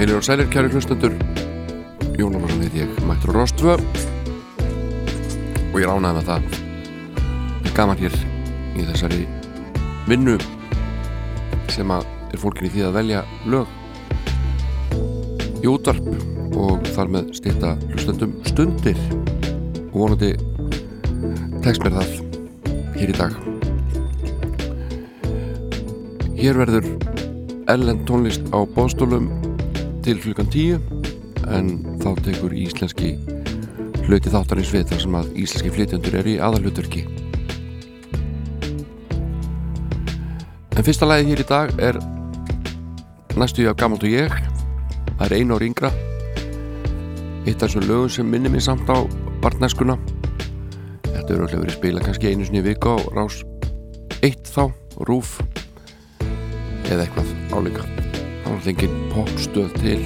Heilir og sælir kæri hlustendur. Jónalarsson heit ég Mættur og Rostvö og ég ránaði með það. Er gaman hér í þessari vinnu sem að er fólkin í því að velja lög í útvarp og þar með styrta hlustendum stundir. Og vonandi tekst mér það hér í dag. Hér verður ellend tónlist á bóðstólum til klukkan tíu en þá tekur íslenski hluti þáttarins við þar sem að íslenski flytjandur er í aðalhutverki En fyrsta lagið hér í dag er næstu ég af Gamalt og ég. Það er einu ár yngra eitt af þessum lögum sem minnir mér samt á barneskuna þetta eru alveg verið spila kannski einu sinni vika á rás eitt þá, rúf eða eitthvað áleika þá er það engin popstöð til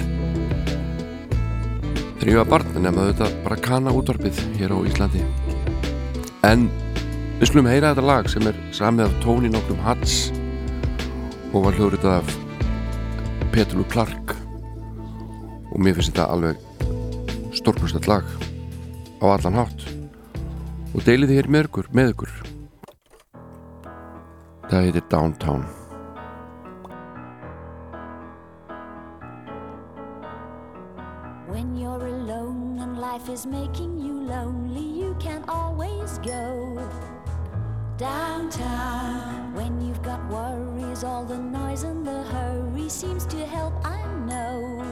var barn nema þetta bara kana útvarpið hér á Íslandi. En við skulum heyra þetta lag sem er samið af tóni nokkrum Hats og var hljóðritað af Petrlu Clark. Og mér finnst þetta alveg stórkvæmstall lag á allan hátt. Og deilið þið hér með ykkur, með ykkur. Það heitir Downtown is making you lonely, you can always go downtown. When you've got worries, all the noise and the hurry seems to help, I know.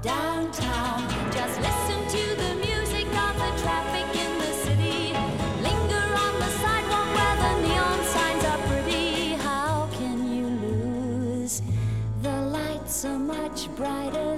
Downtown, just listen to the music of the traffic in the city. Linger on the sidewalk where the neon signs are pretty. How can you lose? The lights are much brighter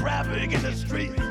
traffic in the street.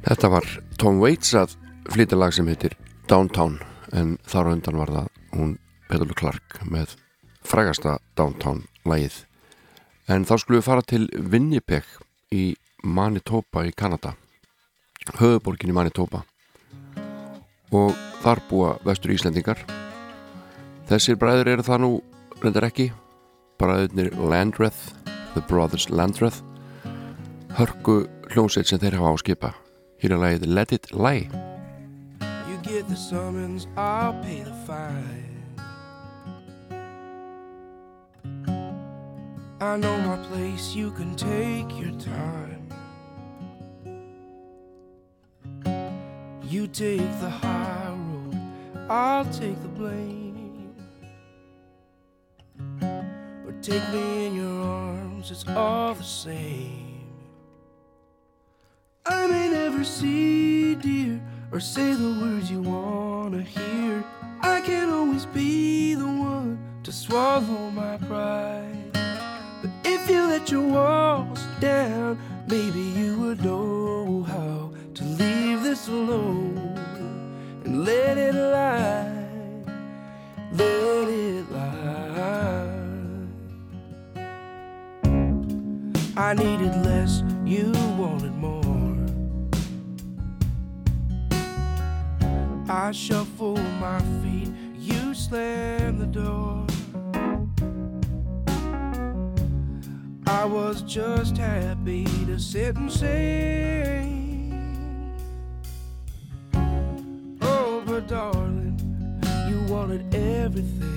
Þetta var Tom Waits að flytja lag sem heitir Downtown en þar á undan var það hún Petal Clark með frægasta Downtown lagið. En þá skulum við fara til Winnipeg í Manitoba í Kanada höfuborgin í Manitoba. Og þar búa vestur Íslendingar. Þessir bræður eru það nú reyndar ekki. Bræðurnir Landreth The Brothers Landreth hörku hljómsveit sem þeir hafa á skipa hér er lagið Let It Lie You get the summons, I'll pay the fine. I know my place, you can take your time. You take the high road, I'll take the blame. Or take me in your arms, it's all the same. I may never see dear or say the words you wanna hear. I can't always be the one to swallow my pride. But if you let your walls down, maybe you would know how to leave this alone and let it lie. Let it lie. I needed less, you wanted I shuffle my feet, you slam the door. I was just happy to sit and sing. Oh, but darling, you wanted everything.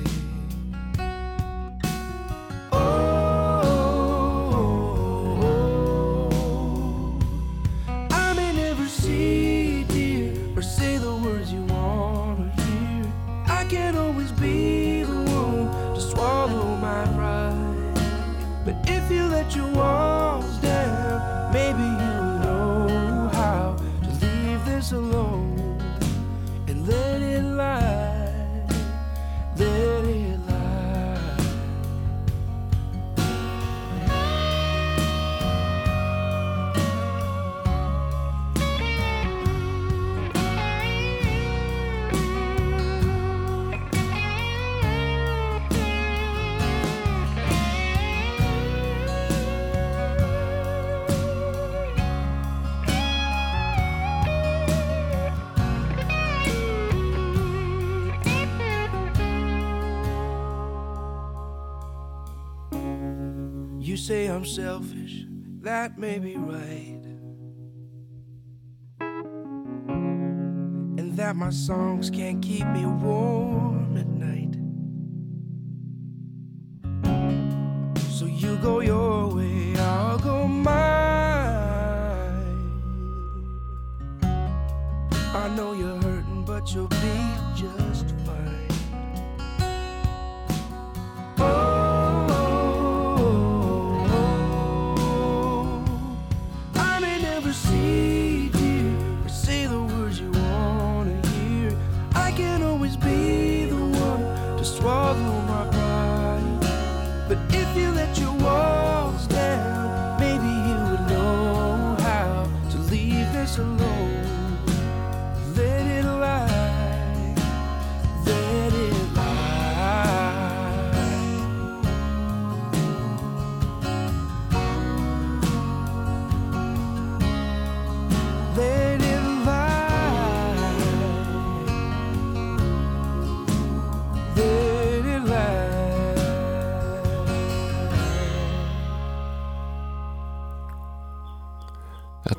I'm selfish, that may be right. And that my songs can't keep me warm at night. So you go your way, I'll go mine. I know you're hurting, but you'll be just fine.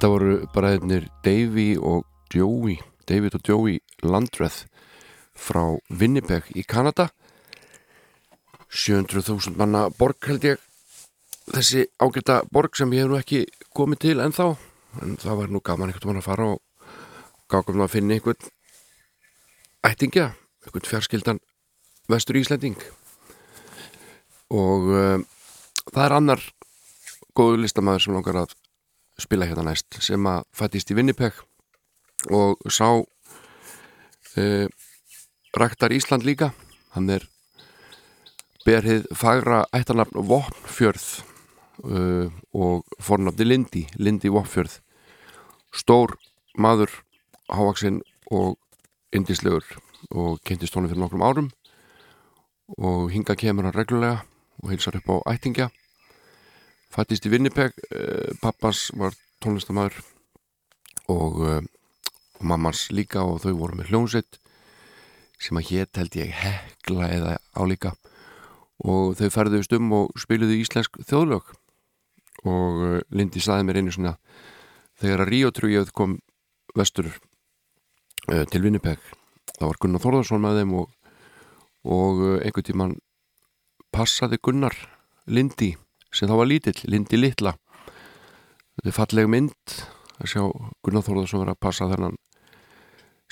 Þetta voru bara einnir Davy og Joey David og Joey Landreth frá Winnipeg í Kanada. 700.000 manna borg held ég. Þessi ágæta borg sem ég hef nú ekki komið til ennþá en það var nú gaman einhvern mann að fara og gákum það að finna einhvern ættingja, einhvern fjarskildan vestur Íslending. Og um, það er annar góður listamæður sem langar að spila hérna næst sem að fættist í Winnipeg og sá uh, ræktar Ísland líka. Hann er berhið fagra ættarnafn Vopnfjörð uh, og fornafni Lindi Lindi Vopnfjörð. Stór maður hávaksinn og indislegur og kynntist honum fyrir nokkrum árum og hinga kemur hann reglulega og hilsar upp á ættingja fættist í Winnipeg uh, pappas var tónlistamæður og, uh, og mammans líka og þau voru með hljómsveit sem að hétt held ég hekla eða álíka. Og þau ferðuðust um og spiluðu íslensk þjóðlög. Og uh, Lindi saði mér einu svona þegar að Ríó trúið kom vestur uh, til Winnipeg þá var Gunnar Þórðarsson með þeim og, og einhvern tíman passaði Gunnar Lindi sem þá var lítill, Lindi Littla þetta er falleg mynd að sjá Gunnar Þórðarsson vera að passa þennan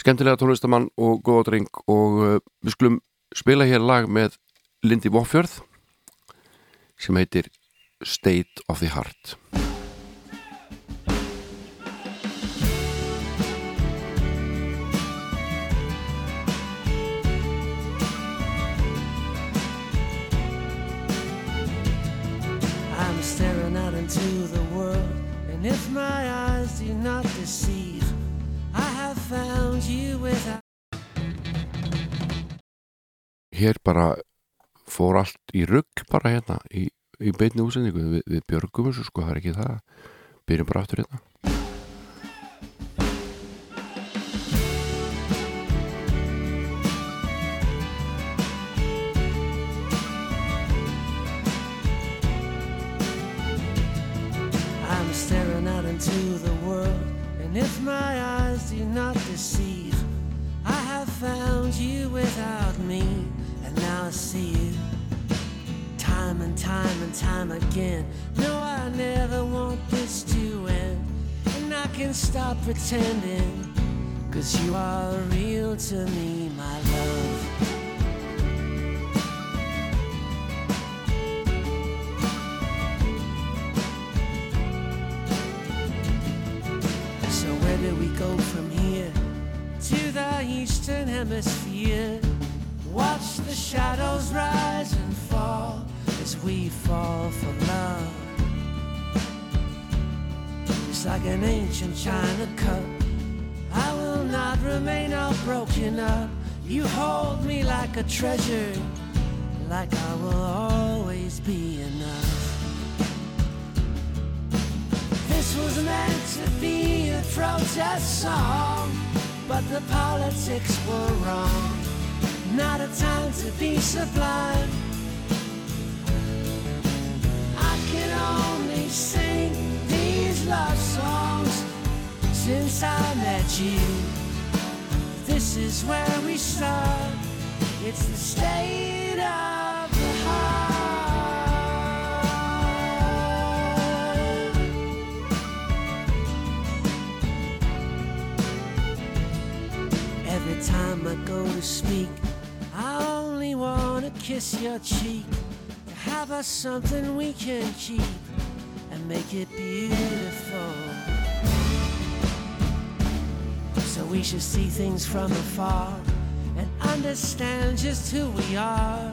skemmtilega tónlistamann og góða dreng. Og uh, við skulum spila hér lag með Lindi Vofjörð sem heitir State of the Heart hér bara fór allt í rugg bara hérna í, í beinni útsendingu. Við, við björgum þessu sko, það er ekki það. Byrjum bara aftur hérna. Into the world, and if my see you. Time and time and time again. No, I never want this to end, and I can stop pretending, cause you are real to me, ancient china cup. I will not remain all broken up. You hold me like a treasure, like I will always be enough. This was meant to be a protest song, but the politics were wrong. Not a time to be sublime. I can only sing these love songs since I met you. This is where we start. It's the state of the heart. Every time I go to speak, I only wanna kiss your cheek. To have us something we can keep and make it beautiful. We should see things from afar and understand just who we are.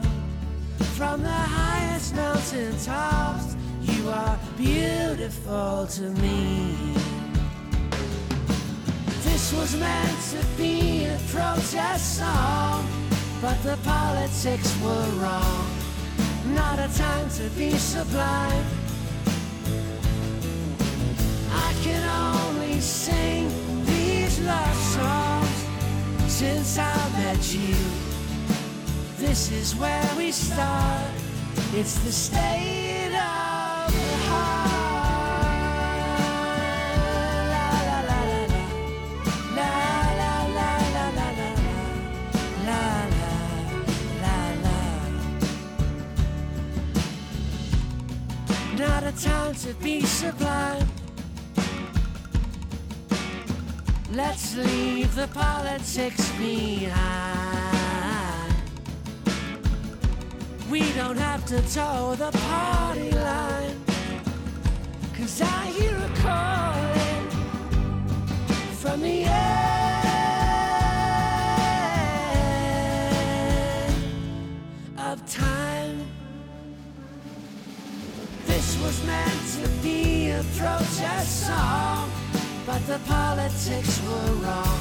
From the highest mountain tops, you are beautiful to me. This was meant to be a protest song, but the politics were wrong. Not a time to be sublime. I can only sing love songs since I met you. This is where we start. It's the state of the heart. Not a time to be sublime Let's leave the politics behind. We don't have to toe the party line. Cause I hear a calling from the end the politics were wrong.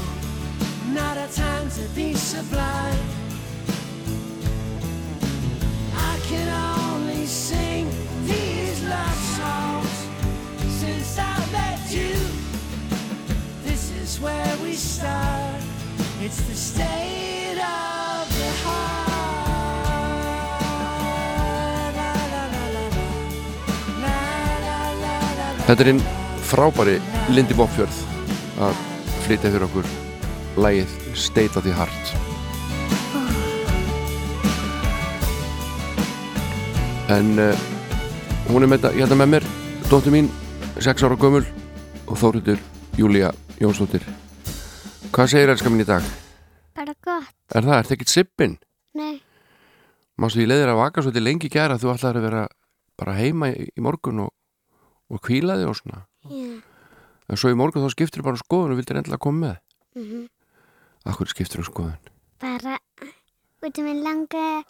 Not a time to be sublime. I can only sing these love songs since I met you. This is where we start. It's the state of the heart. Þetta er einn frábæri Lindy Bopfjörð að flytja fyrir okkur lægið State of the Heart en uh, hún er með þetta, ég held að með mér dóttur mín, 6 ára gömul og Þóriður Júlía Jónsdóttir hvað segir elskar mín í dag? Bara gott. Er það, er þetta ekkert sippin? Nei, Mástu ég leiðir að vaka svolítið lengi gæra þú ætlaðir að vera bara heima í, í morgun og, og kvíla þig og svona. Já. en svo í morgun þá skiptir bara skoðun og vildir endilega koma með. Mm Akkur skiptir um skoðun? Bara, út af mér langaði,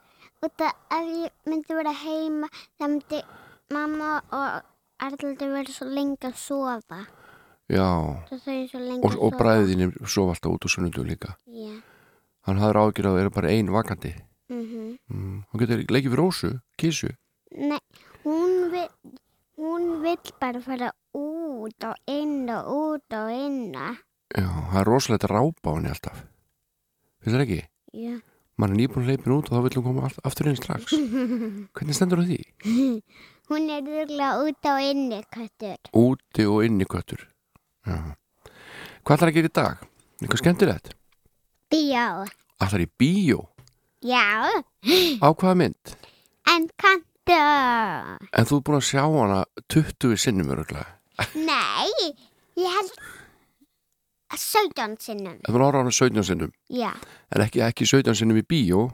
út af ef ég myndi vera heima, það myndi mamma og Arnaldur verið svo lengi að sofa. Já, Svo og, að og bræðinni sofa alltaf út á sunnundu líka. Já. hann hafður ágjur að það eru bara ein vakandi. Mm mm. hann getur leikið fyrir ósu, kísu. Nei, hún hún vill bara fara út og inn og út og inn. Já, það er rosalegt að rápa á henni alltaf finnst það ekki? Já. mann er nýbúin hleypin út og þá vill hún koma aftur inn strax hvernig stendur það því? Hún er rúglega út á inni köttur. Úti og inni köttur. Já. Hvað ætlar að gera í dag? Eitthvað skemmtilegt? Bíó. Ætlar í bíó? Já, Á hvaða mynd? en kantu. En þú er búin að sjá hana 20 sinnum öruglega. Nei, ég held að 17 sinnum. Þú er ára hana 17 sinnum. Já. En ekki, ekki 17 sinnum í bíó.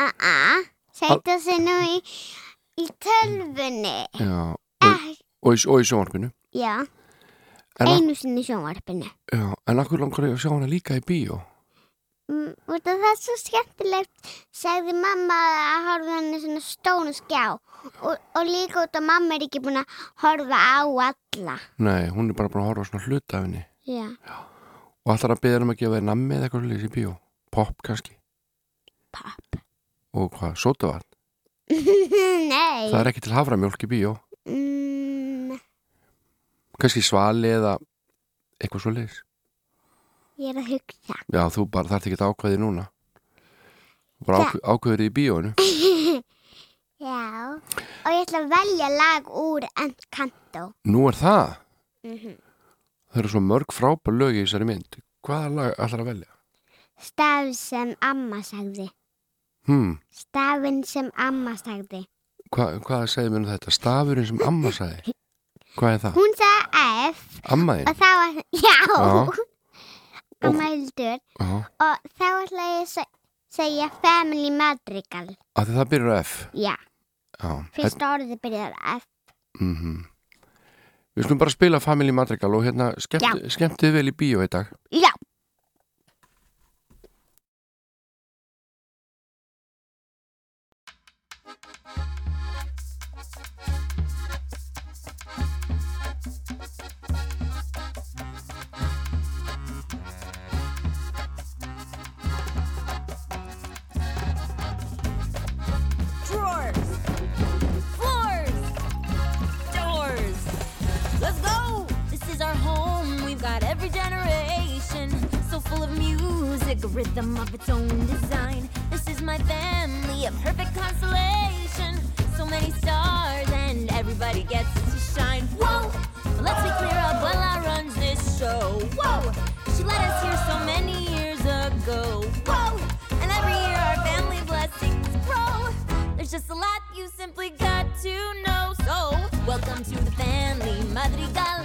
Uh-uh. 17 sinnum í, í tölvunni. Já. Og, Eh, og, í, og í sjónvarpinu. já, En, einu sinni í sjónvarpinu. já, en akkur langar ég að sjá hana líka í bíó. Mm, það er svo skemmtilegt sagði mamma að horfa hann í svona stónu skjá og, og líka út af mamma er ekki búin að horfa á alla Nei, hún er bara búin að horfa svona hluta af henni. já, Og ætlar að beða um að gefa þér nammi eða eitthvað lýs í bíó. Pop kannski. papp Og hvað, sótavatn. nei Það er ekki til haframjólk í bíó. mm, Kannski svali eða eitthvað svo lýs. ég er að hugsa Já, þú bara þarf ekki að ákveði núna. Bara ákveður í bíóinu. já og ég ætla að velja lag úr Encanto Nú er það. Mhm. Það eru svo mörg frábær lög í þessari mynd. Hvaða lag ætlar að velja? staf sem amma sagði Hmm, stafinn sem amma sagði hva, hvað segir mér um þetta? Stafurinn sem amma sagði. Hvað er það? hún sagði F Amma þín? og þá var já, Já. amma hildur og þá ætla ég að se- segja Family Madrigal því það byrjar F. já, Já, fyrsta orðið byrjar F. Mm Við skulum bara spila Family Madrigal og hérna skemmt, skemmtið vel í bíó í dag. já, home. Every generation. So full of music, a rhythm of its own design. This is my family, a perfect constellation. So many stars, and everybody gets to shine. Whoa! Let's be clear, Abuela runs this show. Whoa! She let us here so many years ago. Whoa! And every year our family blessings grow. There's just a lot you simply got to know. So, welcome to the family Madrigal,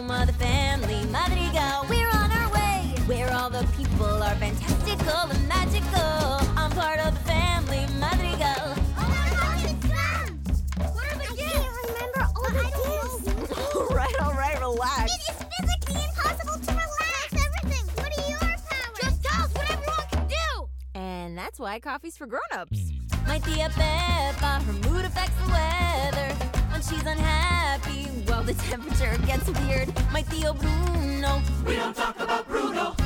home of the family Madrigal. We're on our way, where all the people are fantastical and magical. I'm part of the family Madrigal. Oh what are the I can't remember all the gifts. all right, all right, relax. It is physically impossible to relax. everything. What are your powers? Just tell us what everyone can do. And that's why coffee's for grown-ups. My tia Peppa, her mood affects the weather. When she's unhappy, well, the temperature gets weird. My Theo Bruno. We don't talk about Bruno.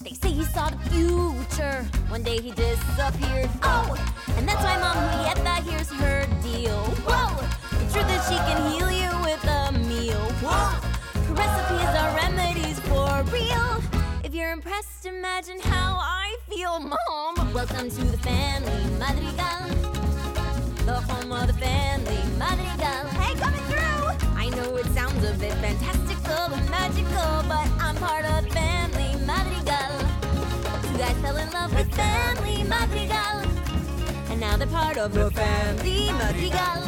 They say he saw the future. One day he disappeared. Oh, and that's why Mom Julieta here's her deal. Whoa, the truth is she can heal you with a meal. Whoa, her recipes are remedies for real. If you're impressed, imagine how I feel, Mom. Welcome to the family Madrigal. The home of the family Madrigal. Hey, coming through! I know it sounds a bit fantastical and magical, but I'm part of the family Madrigal. Two guys fell in love with family Madrigal. And now they're part of the family Madrigal.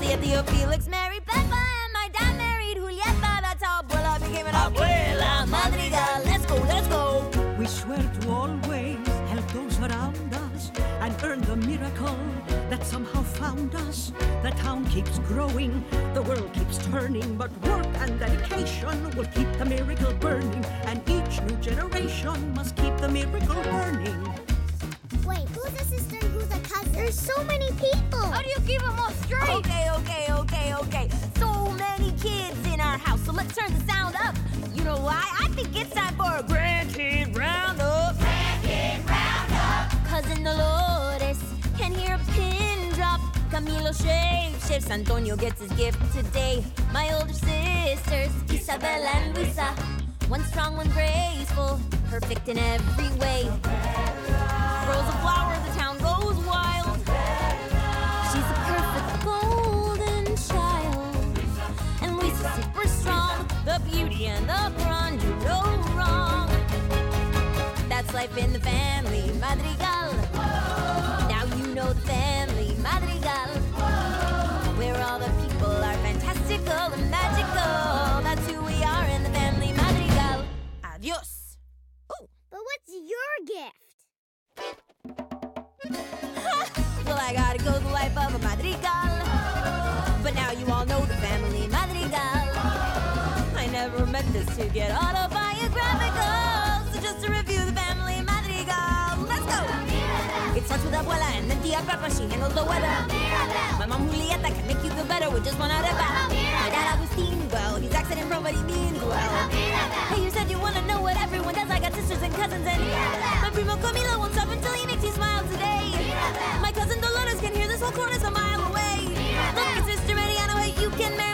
See Theo Felix married Peppa, and my dad married Julieta. That's how Abuela became an Abuela Madrigal. Let's go, let's go. We swear to always somehow found us. The town keeps growing, the world keeps turning, but work and dedication will keep the miracle burning, and each new generation must keep the miracle burning. Wait, who's a sister and who's a cousin? There's so many people. How do you keep them all straight? Okay, okay, okay, okay. So many kids in our house, so let's turn the sound up. You know why? I think it's time for a grandkid roundup. Grandkid Camilo shaves. Chefs Antonio gets his gift today. My older sisters, Isabella and Luisa. One strong, one graceful, perfect in every way. Rolls of flowers, the town goes wild. She's a perfect golden child. And Luisa's super strong, the beauty and the brawn, you no wrong. That's life in the family, Madrigal. Now you know them. To get autobiographical. So just to review the family madrigal. Let's go! It starts with abuela and then tia Pepa, she handles the weather. My mom Julieta can make you feel better with just one arepa. My dad Agustin, well, he's accident prone, but he means well. Hey, you said you wanna know what everyone does. I got sisters and cousins and my primo Camilo won't stop until he makes you smile today. My cousin Dolores can hear this whole chorus a mile away. Look, your sister Mariana, hey, you can marry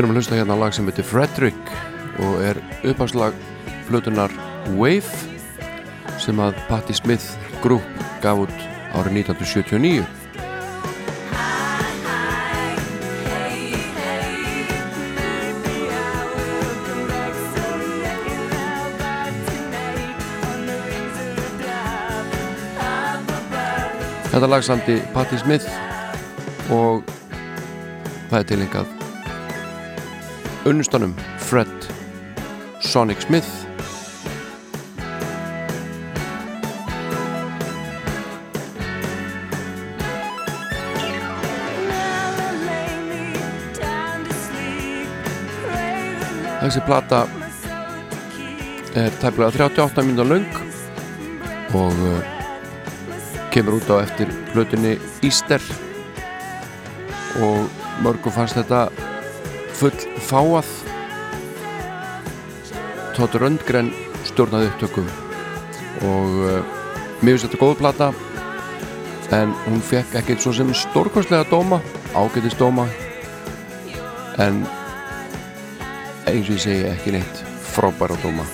Erum að hlusta hérna á lag sem heitir Frederick og er uppháslag flutunar Wave sem að Patti Smith Group gaf út árið 1979 Þetta lag samti Patti Smith og það er tilengað unnustanum Fred Sonic Smith. Þessi plata er tæplega 38 mínúta löng og uh, kemur út á eftir plötunni Easter. Og mörgum fannst þetta full fáað. Todd Röndgren stjórnaði upptökum og uh, mér finnst þetta góð plata en hún fekk ekkert svo sem stórkostlega dóma ágætist dóma en eins og ég segi ekki neitt frábæra dóma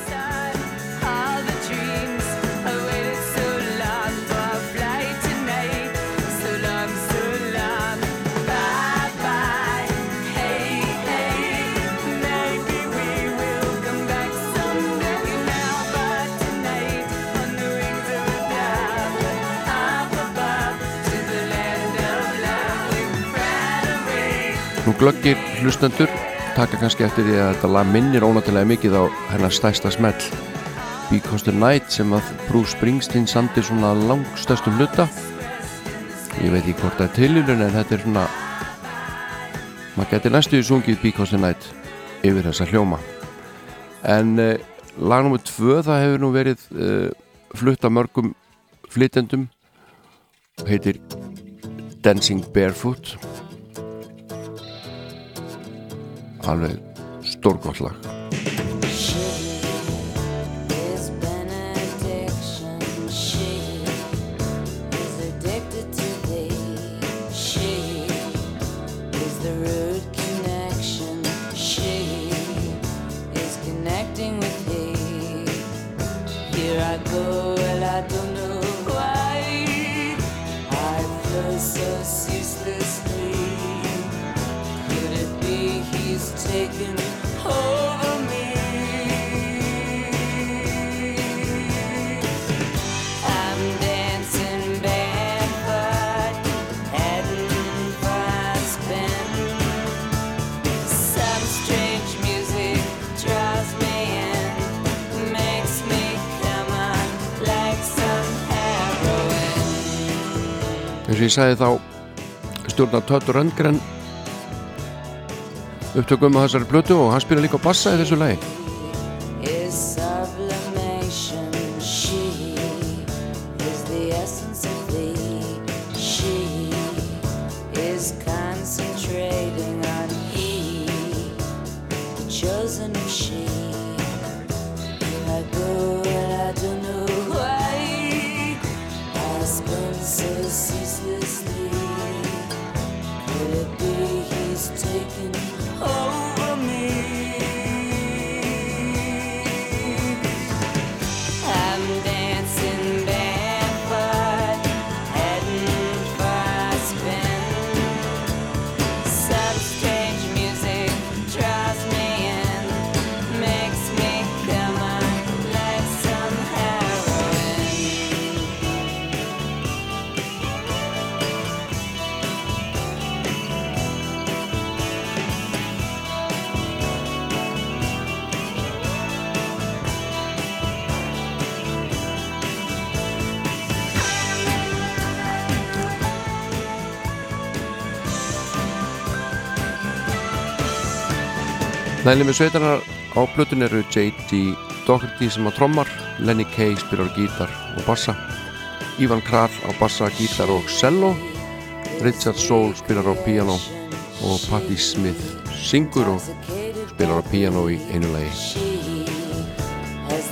glöggir hlustendur taka kannski eftir því að þetta lag minnir ónættilega mikið á hennar stærsta smell. Because the Night sem að Bruce Springsteen sandi svona langstöstum hluta. Ég veit ekki hvort það er tilhjulun en þetta er svona maður getur næstu í sungið Because the Night yfir þessa hljóma. En uh, lag nr. 2 það hefur nú verið uh, flutt af mörgum flytendum heitir Dancing Barefoot alveg stórgótt lag eins og ég sagði þá stjórna Todd Röndgren upptökum á þessari plötu og hann spila líka bassa í þessu lagi Meðlum með sveitanar á plötun eru J.D. Doherty sem á trommar, Lenny Kay spyrir gítar og bassa, Ivan Kral á bassa, gítar og cello, Richard Soul spyrir á piano og Patti Smith syngur og spilar á piano í einu lagi. Has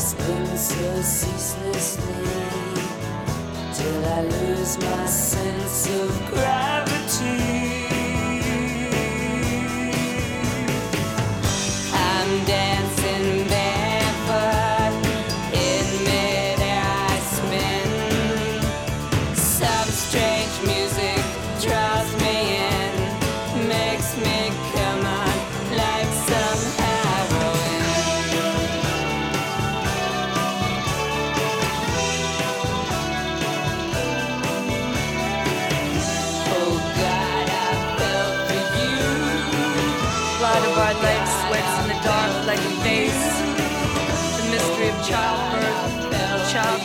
So ceaselessly till I lose my sense of gravity. I'm dancing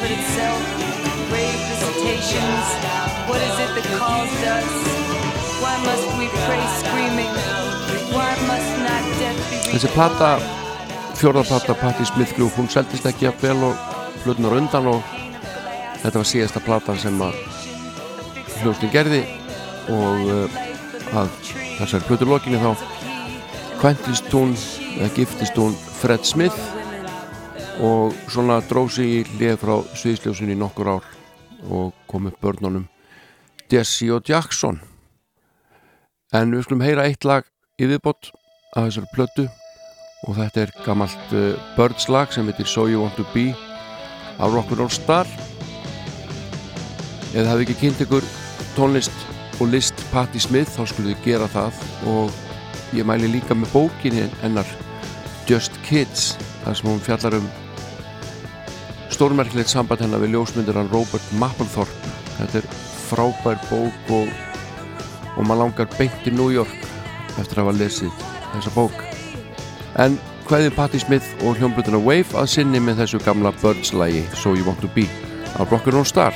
childhood itself, grave visitations. What is it that calls us? Why must we pray screaming? Why must not death be Þessi plata, fjórðarplata Patti Smith Group, hún seldist ekki að vel og hlutunar undan og þetta var síðasta platan sem að hljóstin gerði og uh, að þessari plötulokinni þá kventist hún eða giftist hún Fred Smith og svona dróð sig í lið frá sviðsljósunni nokkur ár og kom upp börnunum. Desi og Jackson. En við skulum heyra eitt lag í viðbót af þessari plötu. Og þetta er gamalt uh, Birds lag sem heitir So You Want To Be af Rock'n'Roll Star. Eða hefði ekki kynnt ykkur tónlist og list Patti Smith þá skulle þið gera það. Og ég mæli líka með bókinni hennar Just Kids þar sem hún fjallar um stórmerkilegt samband hennar við ljósmyndurann Robert Mapplethorpe. Þetta er frábær bók og, og maður langar beint í New York eftir að hafa lesið þessa bók. En hvaðið Patti Smith og hljómblutuna Wave að sinni með þessu gamla Birds lagi So You Want To Be af Rock'n'Roll Star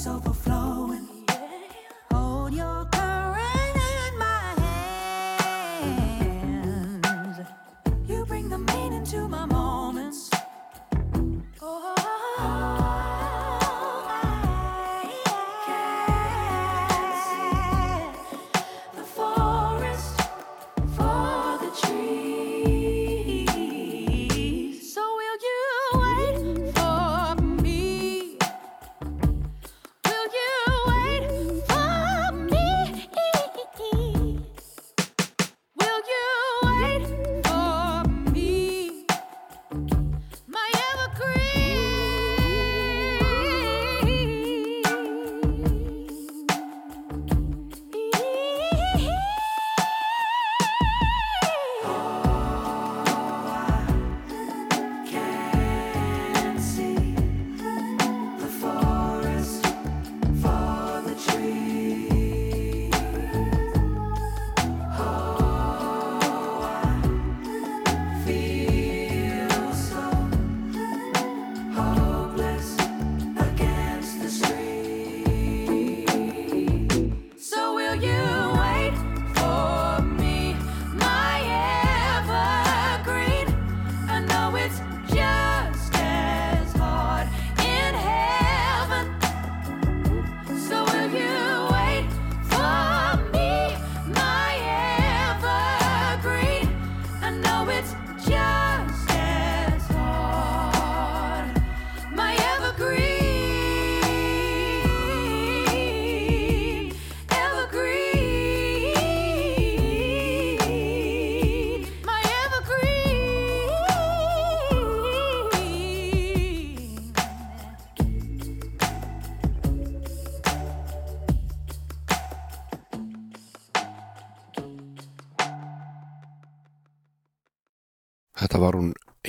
myself a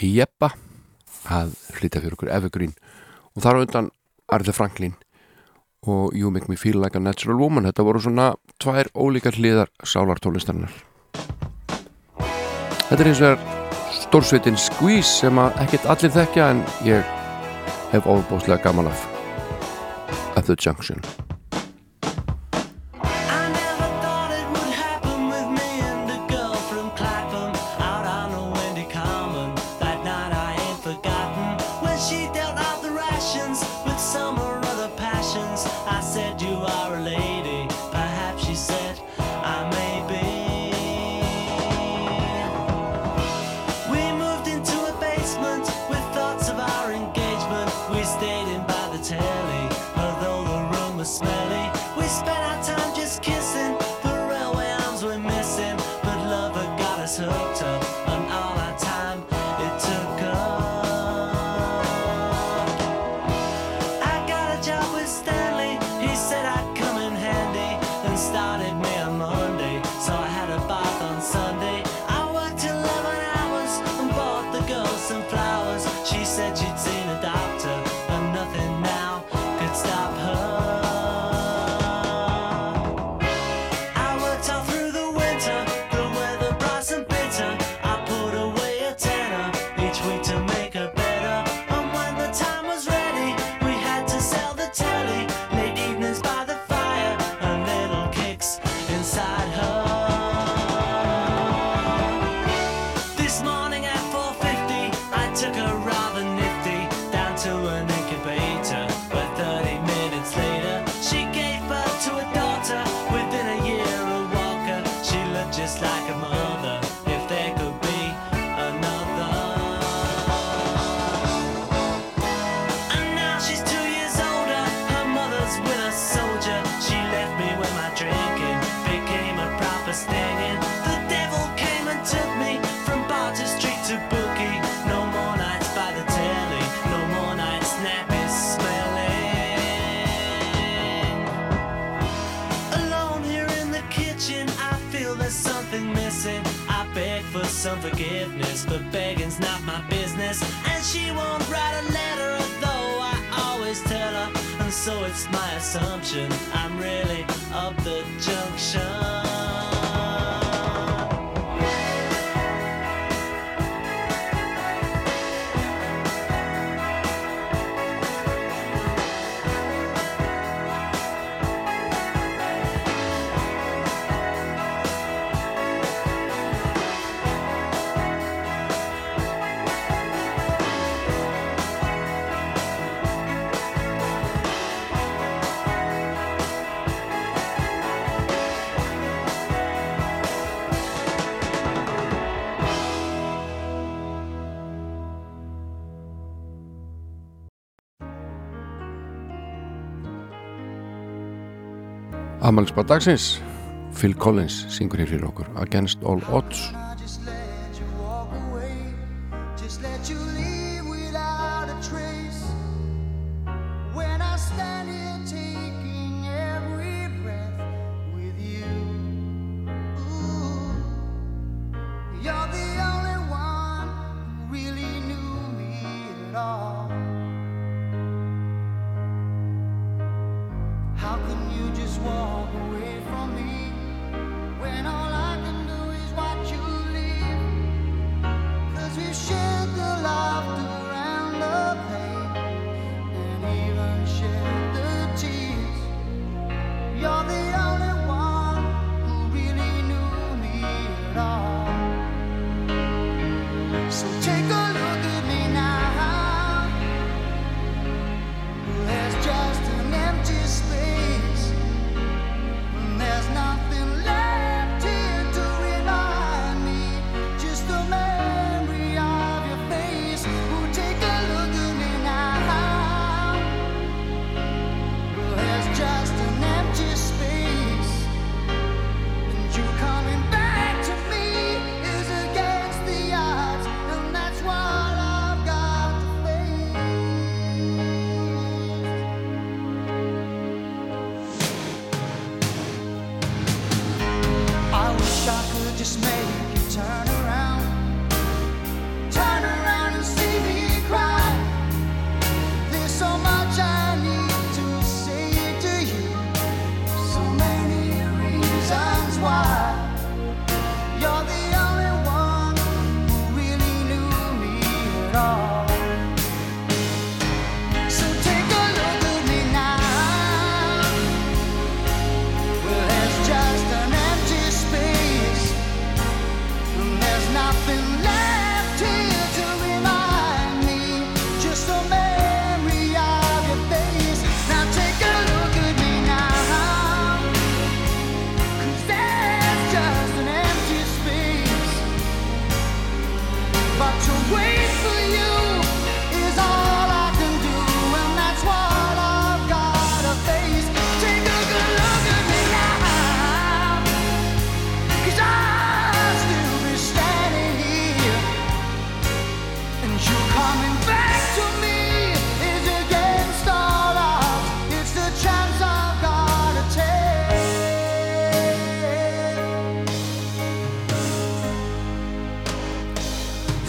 Jeppa að flytja fyrir okkur Evergreen. Og þar á undan Arður Franklin og You Make Me Feel Like a Natural Woman. Þetta voru svona tvær ólíkar hliðar sálartólistarinnar Þetta er eins og er stórsveitin Squeeze sem að ekkert allir þekkja en ég hef ofbóðslega gaman af At the Junction. stop. Amalinsbað dagsins. Phil Collins syngur hér fyrir okkur Against All Odds.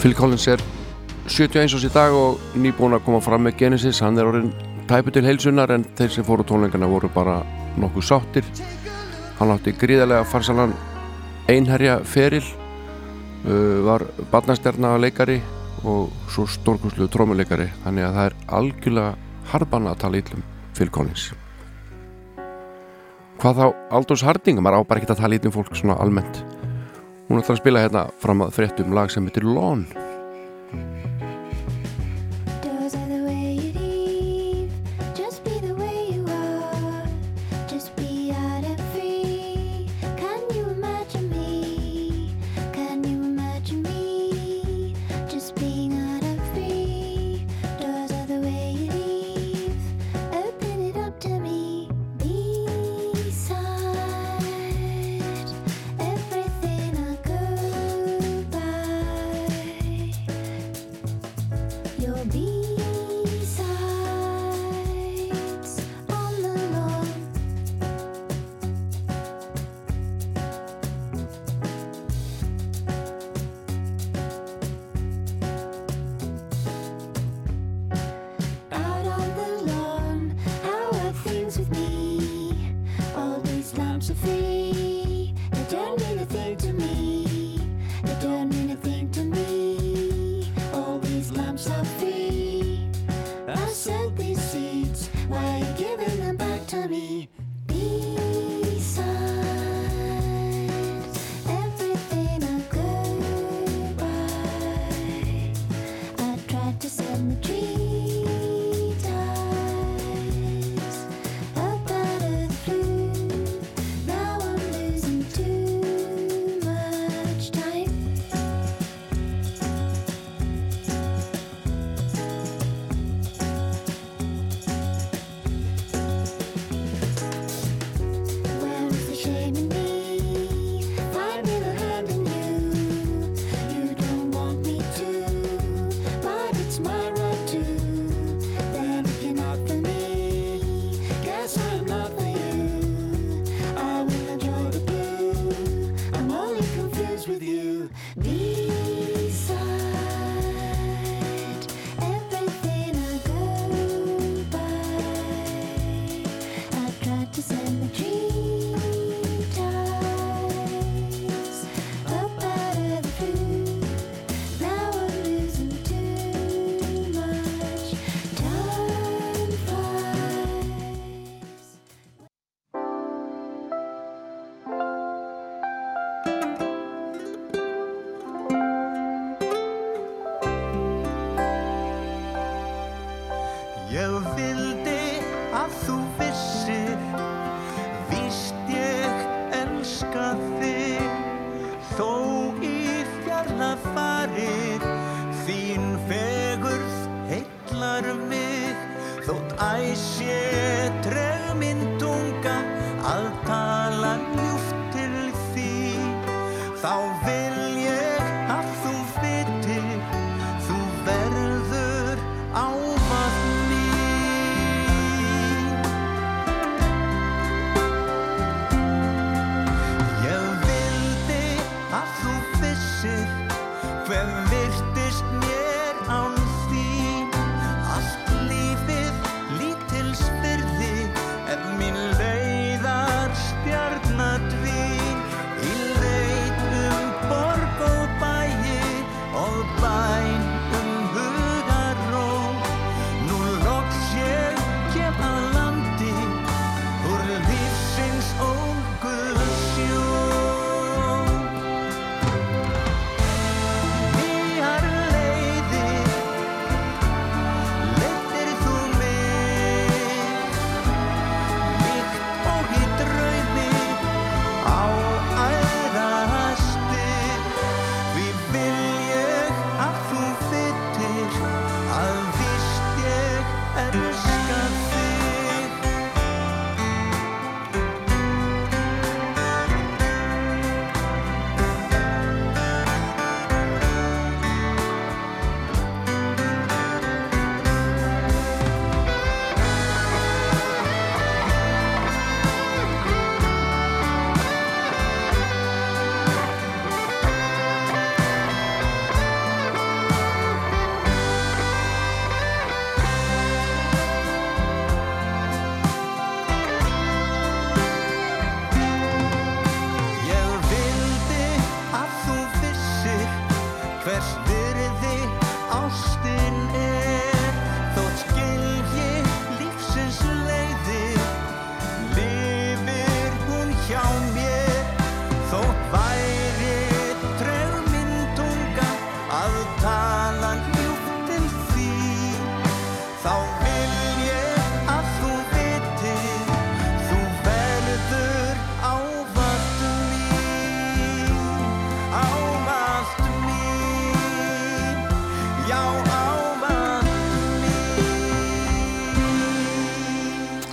Phil Collins er 71 árs í dag og nýbúin að koma fram með Genesis. Hann er orðin tæpu til heilsunar en þeir sem fóru tónleikana voru bara nokkuð sáttir. Hann átti gríðarlega farsalan einherja feril uh, var barnasterna leikari og svo stórkurslu trómuleikari. Þannig að það er algjörlega harfana að tala ítlum Phil Collins. Hvað þá Aldous Harding maður á bara ekki að tala ítlum fólk svona almennt. Hún ætlar um að spila hérna fram að fréttum lag sem heitir Lón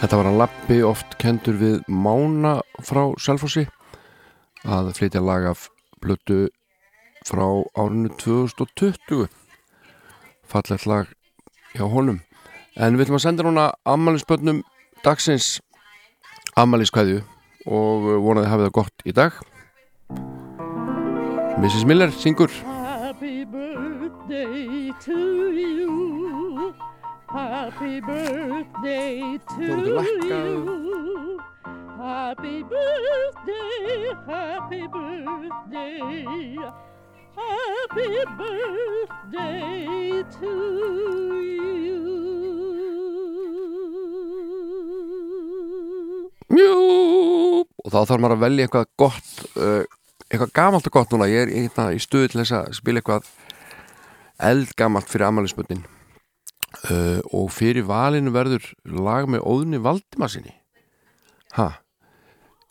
Þetta var að lappi oft kendur við Mána frá Selfossi að flytja lag af blötu frá árinu 2020 fallegt lag hjá honum en við ætlum að senda núna ammælisbönnum dagsins ammæliskvæðju og vonaði hafið það gott í dag Mrs. Miller syngur Happy birthday. Happy birthday to you. Happy birthday, happy birthday. Happy birthday to you. Mjú og þá þarf maður að velja eitthvað gott uh, eitthvað gamalt og gott núna ég er hérna í stuði til þess að spila eitthvað eldgamalt fyrir amalisböndin uh, og fyrir valinu verður lag með óðni Valdimarsinni ha?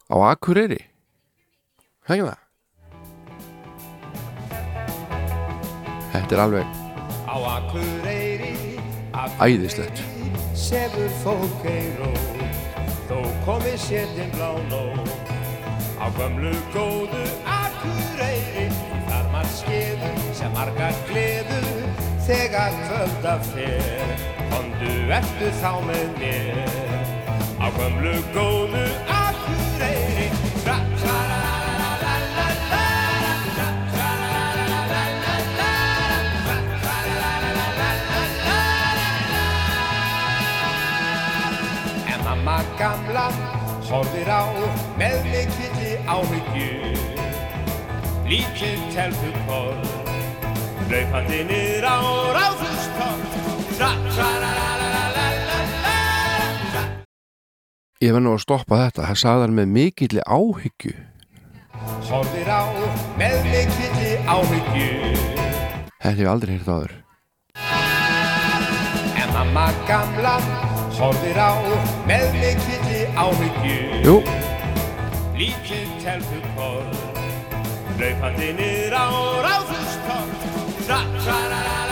Á Akureyri? Hægum það? Þetta er alveg Á Akureyri æðislegt. Sefur fólk ei rót Þó komi sétin blá nót Á gömlu góðu Akureyri Þar maður skeður sem margar gleður Þegar kvölda fer. Komdu eftir þá með mér? Á gömlu góðu la, En mamma gamla horfir á með mikilli áhyggju Lítið telpukorn Laupandi niður á la ég verð nú að stoppa þetta. Það sagði hann með mikilli áhyggju. Horfir á með mikilli áhyggju. Þetta hef ég aldrei heyrt áður. En mamma gamla horfir á með mikilli áhyggju. Jú. Lítið telpukorn Laupandi niður á ráðhústorg tra, tra, la, la,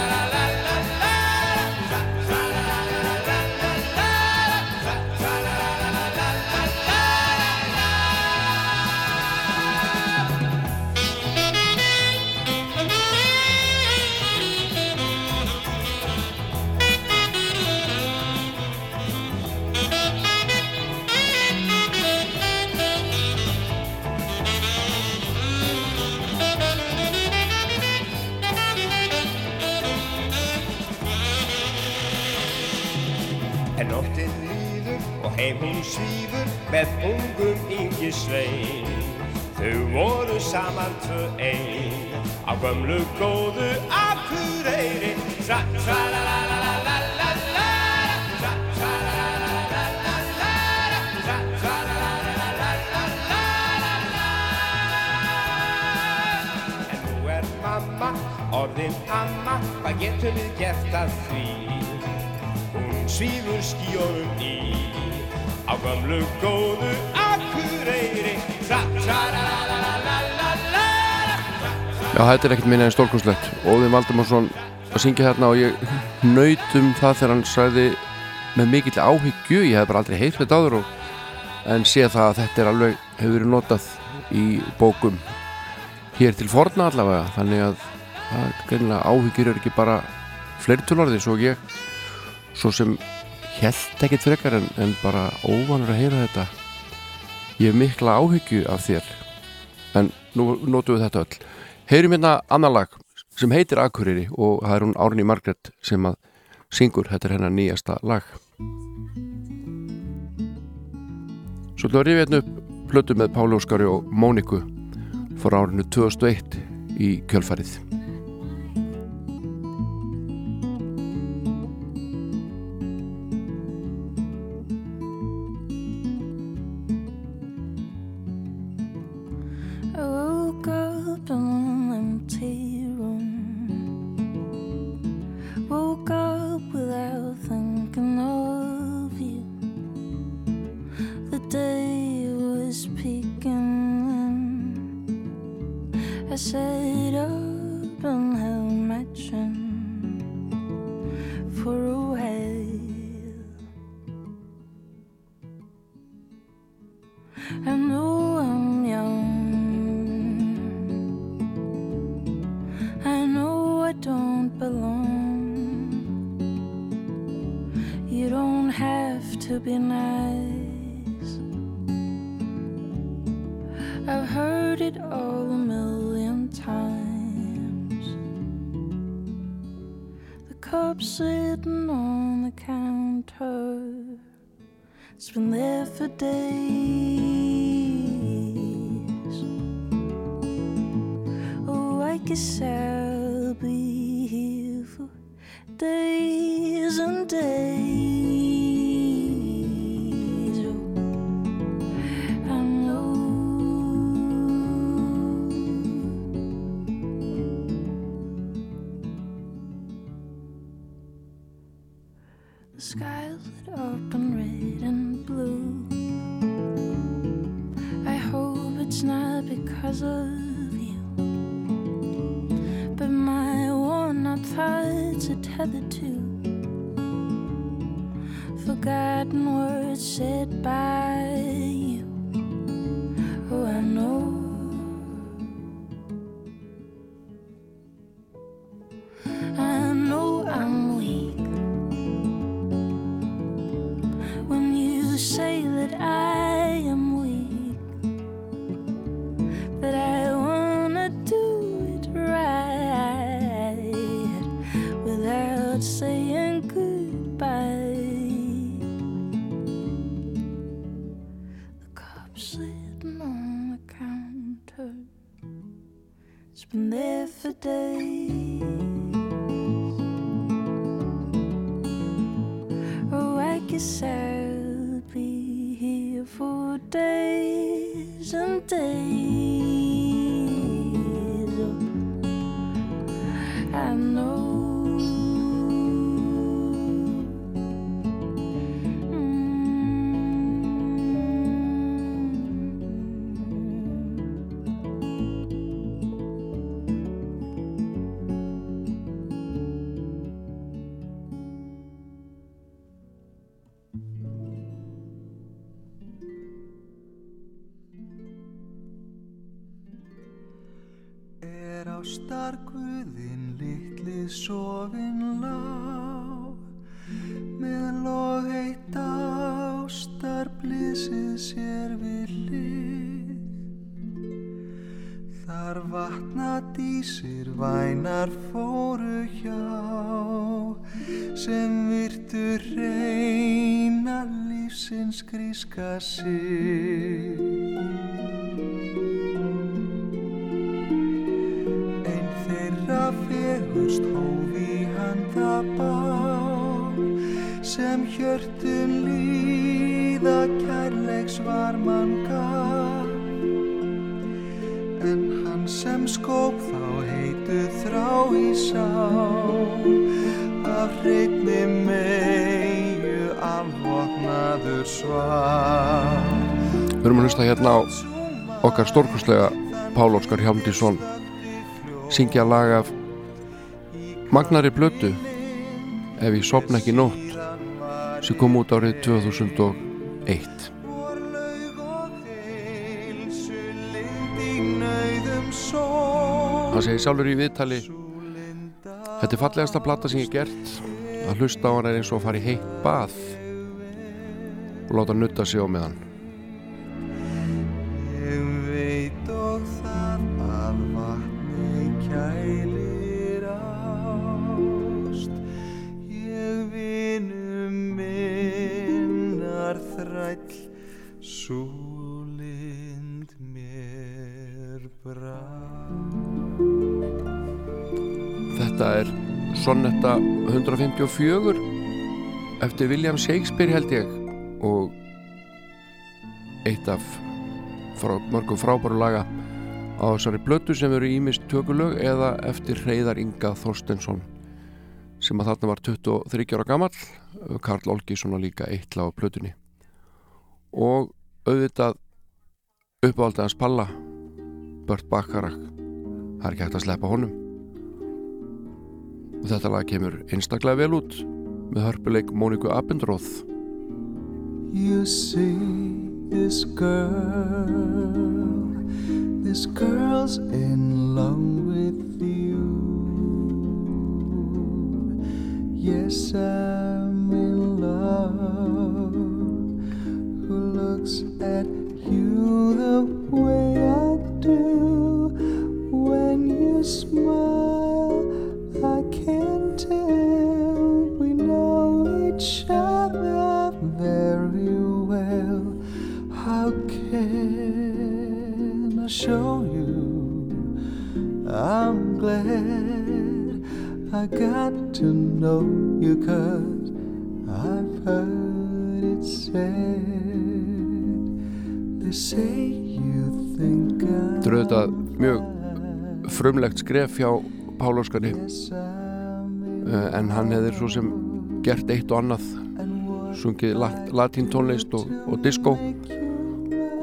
heim hún svífur með ungum yngi svein. Þau voru saman tvö ein á gömlu góðu Akureyri. Tra, tra, la, la, la, la, la, la, la, tra, tra, la, la, la, la, la, la, tra, tra, la, la, la, la, la, la, la. En nú er mamma orðin amma, hvað getum við gert að því? Hún svífur skíunum í á gömlu góðu Akureyri. Já, þetta er ekkert minna en stórkunslegt Óðin Valdimarsson að syngja hérna og ég nautum það þegar hann sagði með mikill áhyggju ég hef bara aldrei heyrt þetta áður og, en sé það að þetta er alveg hefur verið notað í bókum hér til forna allavega. Þannig að, að áhyggjur er ekki bara fleirtulorði svo ég svo sem held ekkert frekar en, en bara óvanur að heyra þetta. Ég hef mikla áhyggju af þér. En nú notum við þetta öll. Heyrum hérna annar lag sem heitir Akureyri og það er hún Árni Margret sem að syngur, þetta er hennar nýjasta lag. Svo að rifja hérna upp plötu með Páli Óskari og Móniku frá árinu 2001 í kjölfarið It's been there for days. Oh, I guess I'll dísir vænar fóru hjá sem virtu reyna lífsins gríska sig. Ein þeirra fegust hófi handa bál sem hjörtun Við erum að hlusta hérna á okkar stórkustlega Pál Óskar Hjálmdísson syngja lag af Magnari Blötu ef ég sopna ekki nótt sem kom út árið 2001 hann segir sjálfur í viðtali þetta er fallegasta plata sem ég gert. Að hlusta á hann er eins og að fara í heitt bað og láta nutta sig á meðan. Ég veit og það að vatni kælir ást. Ég vinum minnar þræll Súlind mér brá. Þetta er Sonnetta 154 eftir William Shakespeare held ég og eitt af frá, mörgum frábæru laga á þessari blötu sem eru ímist tökulög eða eftir Hreyðar Inga Þorstensson sem að þarna var 23 ára gamall Karl Olgisson og líka eitt lag á plötunni. Og auðvitað uppáaldið hans Palla Bört Bakarak það er ekki hægt að sleppa honum. Og þetta lag kemur einstaklega vel út með hörpuleik Móniku Abendroth You see this girl, this girl's in love with you. Yes, I'm in love. Who looks at you the way I do? When you smile, I can't tell we know each other very well. How can I show you? I'm glad I got to know you cause I've heard it said They say you think I Þetta er auðvitað mjög frumlegt skref hjá Pál Óskari Eh, en hann hefði svo sem gert eitt og annað sungið lat latín tónlist og, og disco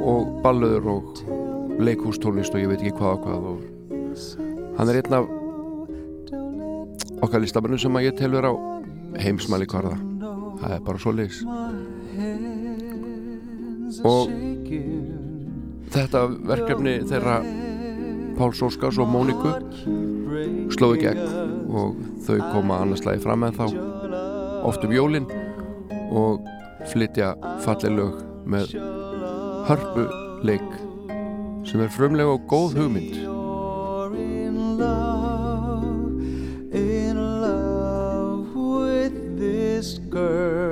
og ballöður og leikhústónlist og ég veit ekki hvað og hvað og hann er einn af okkar listamennum sem að ég telur á heimsmæli hvarða. Það er bara svo leis og þetta verkefni þeirra Páls Óskars og Móniku slóði gegn og þau koma annarslagi fram með þá oft um jólin og flytja falleg lög með hörpuleik sem er frumlega og góð hugmynd in love, in love with this girl.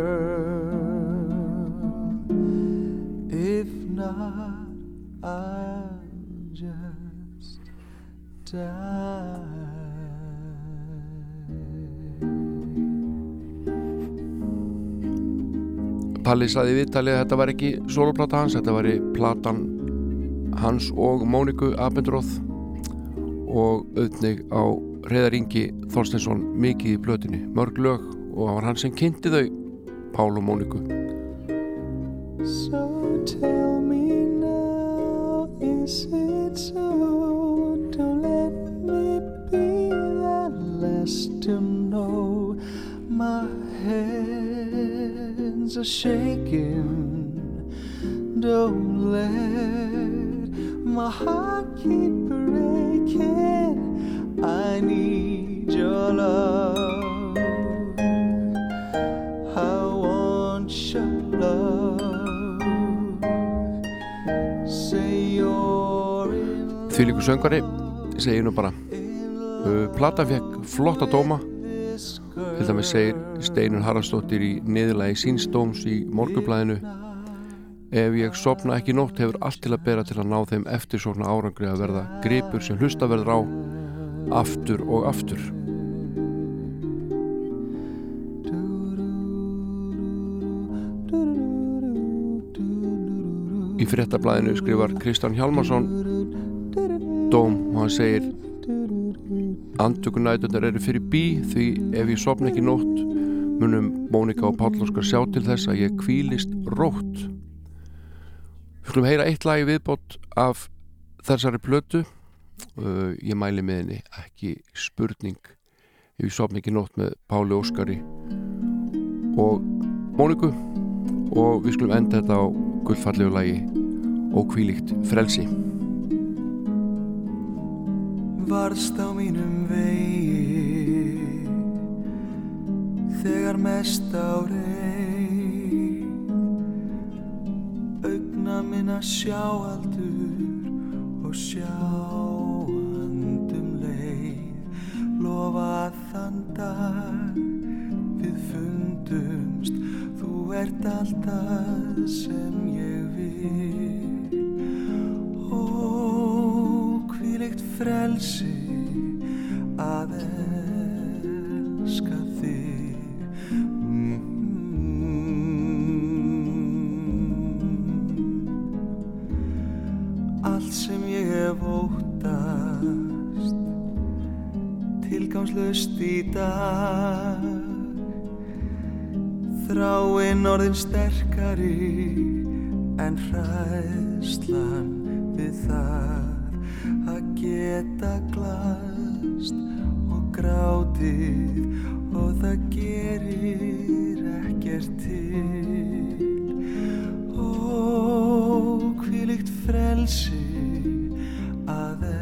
Palli saði í viðtalið að þetta var ekki soloplata hans, þetta var platan hans og Móniku Abendroth og auðnig á Reðar Ingi Þorsteinsson mikið í blötinni, mörg lög og það var hann sem kynnti þau Pál og Móniku. So tell me now, is it hands are shaking. Don't let my heart keep breaking. I need your love. I want your love. Say you're in Þvílíku söngari, segi nú bara Uh, Plata fekk flotta dóma til dæmis segir Steinun Haraldsdóttir í niðurlagi sínsdóms í morgublæðinu Ef ég sopna ekki nótt hefur allt til að bera til að ná þeim eftirsókna árangri að verða gripur sem hlusta verður á aftur og aftur. Í fréttablaðinu skrifar Kristján Hjálmarsson dóm og hann segir Andtökunætunar eru fyrir bí því ef ég sopna ekki nótt munum Mónika og Páll Óskar sjá til þess að ég kvílist rótt. Við skulum heyra eitt lag í viðbót af þessari plötu. Uh, ég mæli með henni ekki spurning. Ef ég sopna ekki nótt með Páli Óskari og Móniku. Og við skulum enda þetta á gullfallegu lagi og kvílíkt frelsi varðst á mínum vegi þegar mest á rey augna minna sjáaldur og sjáandum leið. Lofa þann dag við fundumst. Þú ert alltaf sem ég vil. Og þvílikt frelsi að elska þig. Mm. -hmm. Allt sem ég hef óttast tilgámslaust í dag. Þráinn orðin sterkari en hræðslan við það að geta glast og grátið og það gerir ekkert til. Og hvílikt frelsi að það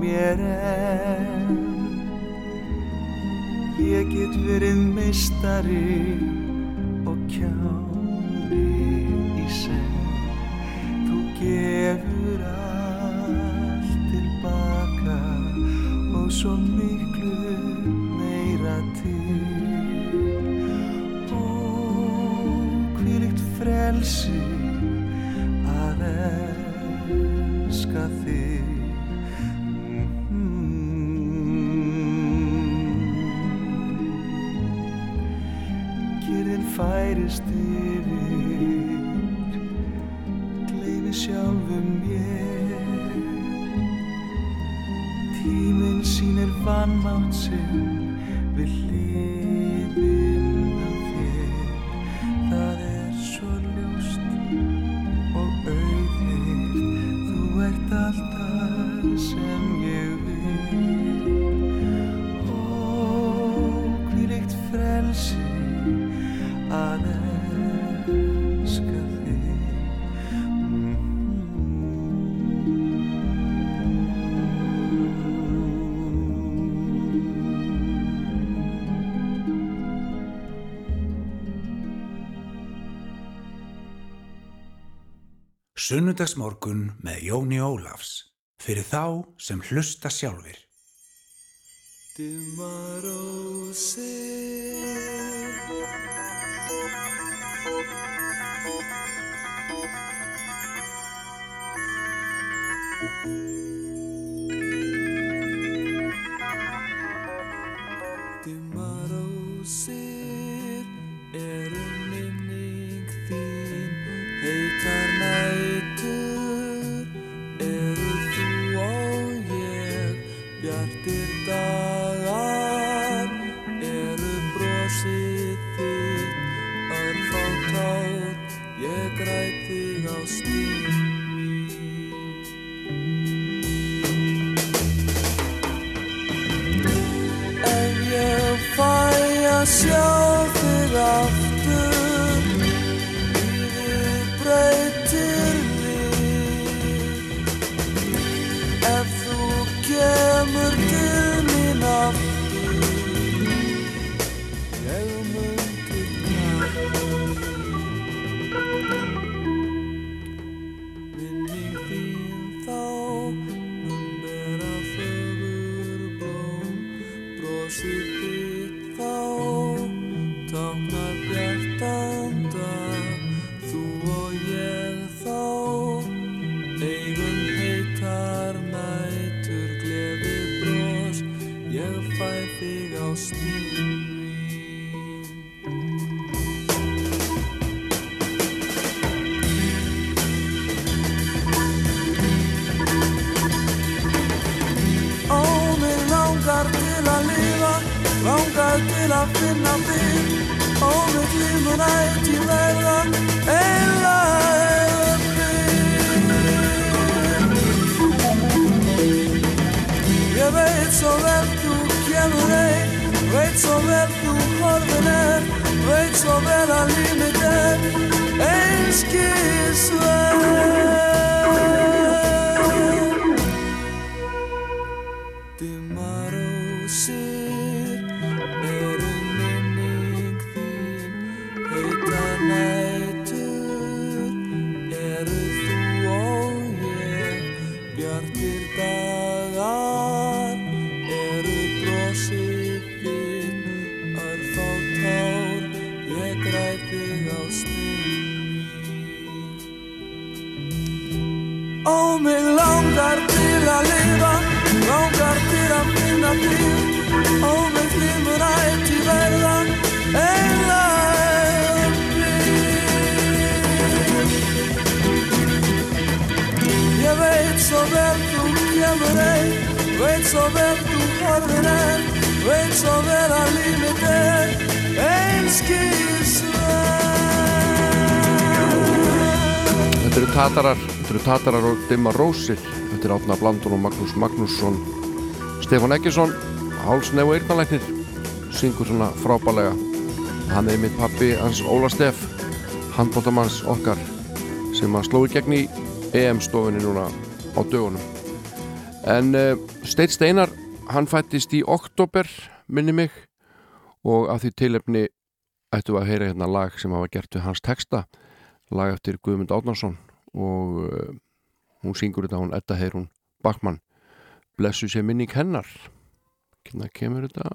mér enn Ég get verið meistari. Sunnudagsmorgun með Jóni Ólafs fyrir þá sem hlusta sjálfur. Tomorrow said till jag finner din Och mitt liv med dig till hela, hela Jag vet så väl du känner dig Vet så väl du har vänner svo vel að líf mitt er einskísverð Þetta eru tatarar, þetta eru tatarar og dimma rósir. Þetta er Átna Blandun og Magnús Magnússon. Stefán Eggesson, hálsnef og eyrnalæknir, syngur svona frábælega. Hann er mitt pappi hans Óla Steff, handbóttamanns okkar, sem að sló í gegn í EM-stofunni núna á dögunum. En uh, Steit Steinar, hann fættist í oktober, minni mig, og af því tilefni ættu að heyra hérna lag sem hafa gert við hans texta lag eftir Guðmund Átnarsson og uh, hún syngur þetta hún Edda Heirún Bakmann blessu sér minning hennar. Hérna kemur þetta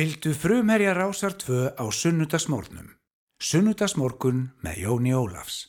Fylgdu frumherja rásar 2 á sunnudagsmórnum. Sunnudagsmórkun með Jóni Ólafs.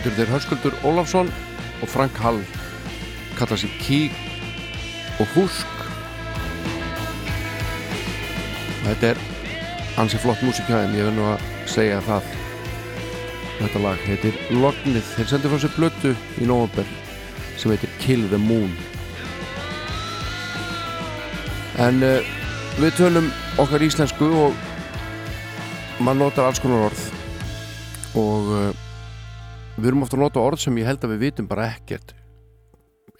Eru þeir Höskuldur Ólafsson og Frank Hall kalla sér Kík og Húsk. Þetta er ansi flott þeim, ég vil nú að segja það. Þetta lag heitir Lognið, þeir sendir frá sér blötu í nóvember sem heitir Kill the Moon. En uh, við tölum okkar íslensku og maður notar alls konar orð og uh, við erum ofta að nota orð sem ég held að við vitum bara ekkert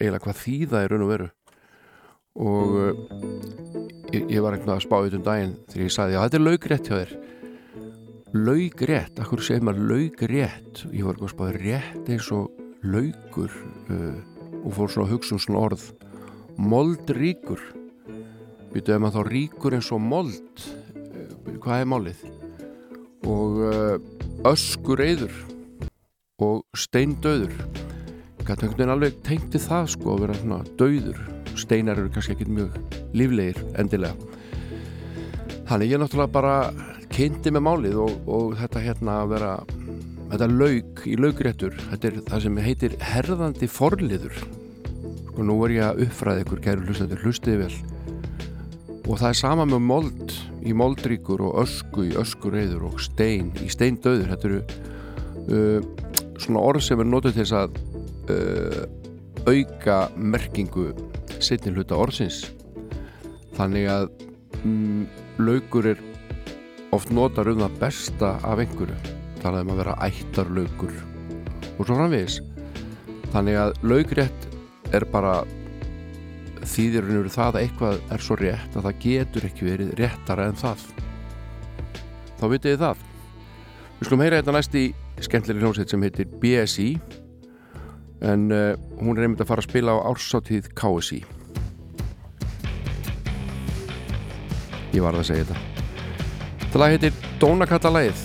eiginlega hvað þýða er raun og veru. Og uh, ég, ég var eitthvað að spá auðvitað um daginn þegar ég sagði að þetta er laugrétt hjá þér. Laugrétt, akkur segir maður laugrétt ég var eitthvað að spáði rétt eins og laugur uh, og fór svona að hugsa um svona orð. Moldríkur býtu ef maður þá ríkur eins og mold? Uh, hvað er málið? Og uh, öskur eyður og steindauður. Veginn alveg tengti það sko að vera svona dauður. Steinar eru kannski ekki mjög líflegir endilega. Þannig ég náttúrulega bara kynnti með málið og, og þetta hérna að vera þetta laug í laugréttur þetta er það sem heitir herðandi forliður. Sko nú er ég að uppfræða ykkur kæru hlustendur hlustiði vel. Og það er sama með mold í moldríkur og ösku í öskureyður og stein í steindauður. Þetta eru uh, svona orð sem er notið til þess að uh, auka merkingu setni hluta orðsins. Þannig að mm, laukur er oft notar um það besta af einhverju. Talað um að vera ættarlaukur og svo framvegis. Þannig að laugrétt er bara þýðirinn eru það að eitthvað er svo rétt að það getur ekki verið réttara en það. Þá vitið þið það. Við skulum heyra þetta næst í skemmtileg hljómsveit sem heitir BSI en uh, hún er einmitt að fara að spila á ársáttíð KSI ég var að segja þetta. Þetta lag heitir Dónakallalæð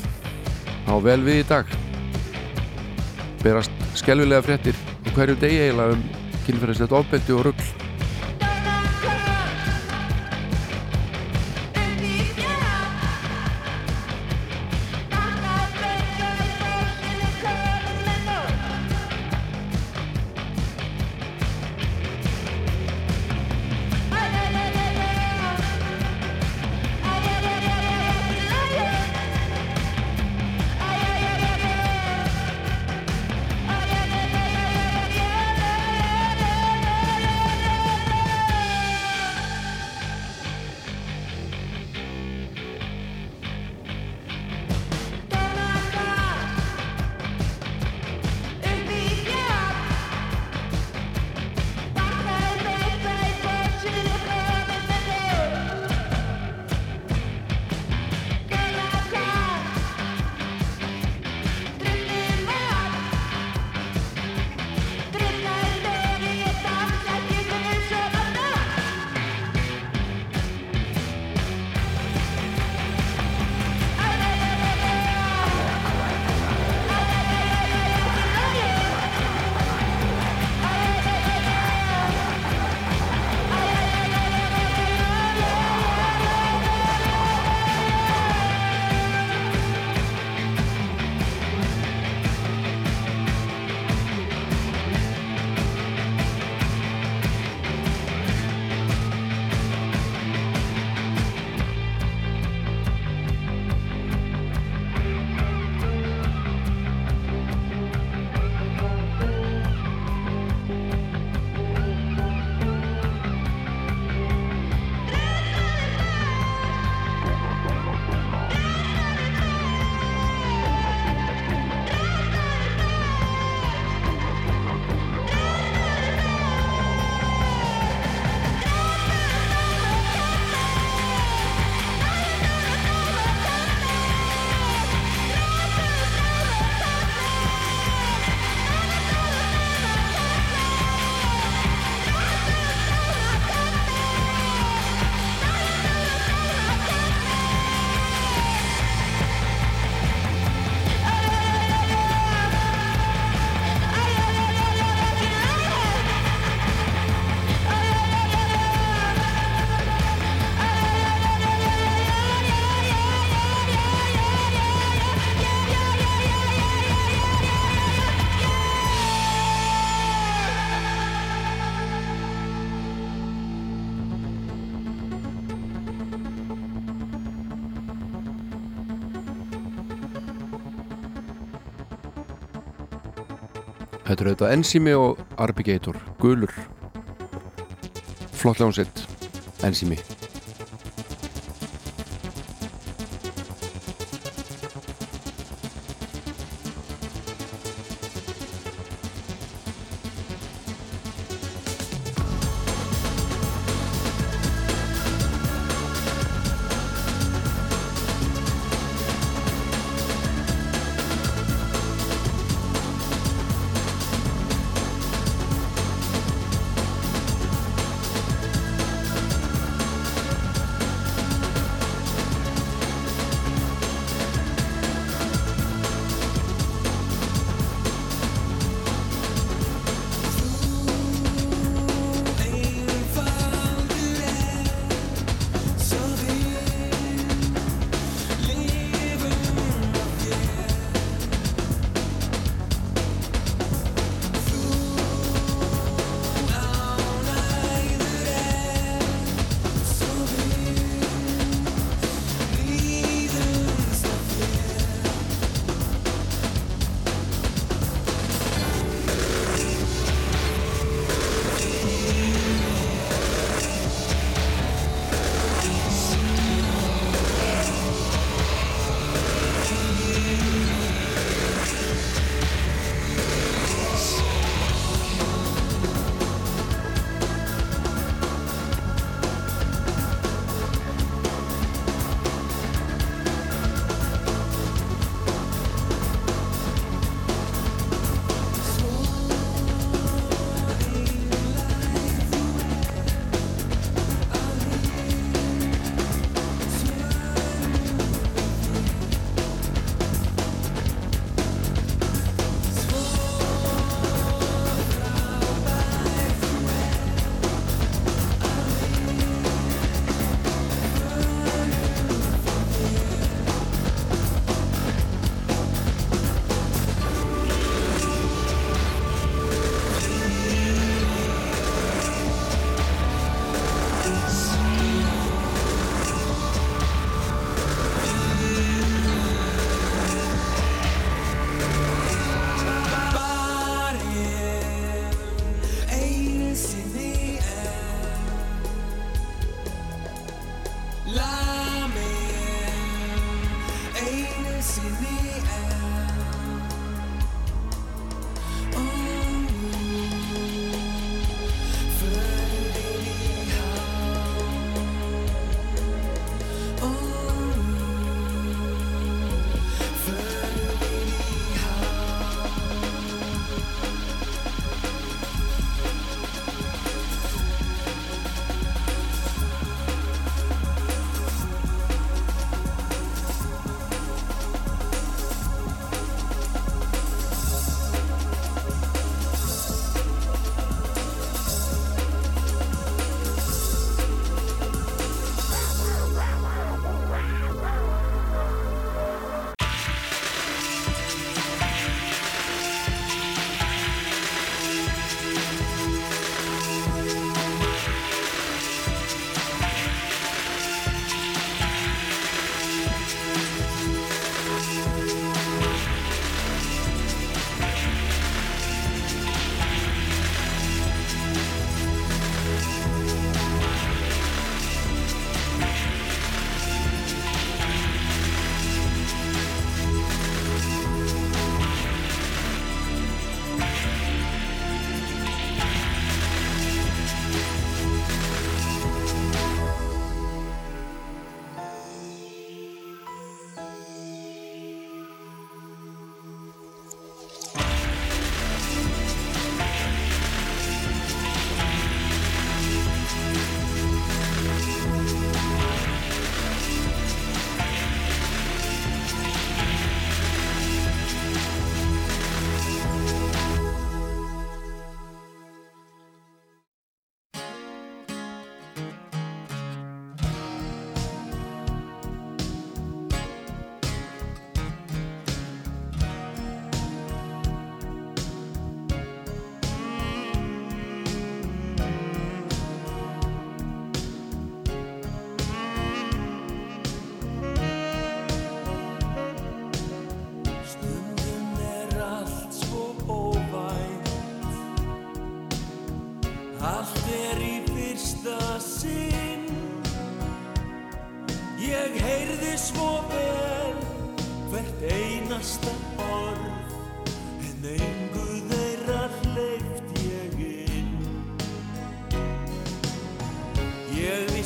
á vel við í dag. Berast skelvilega fréttir og hverju degi eiginlega um kynferðislegt ofbeldi og rugg Þetta er auðvitað Enzimi og Arbigator, gulur. Flott ljónsitt Enzimi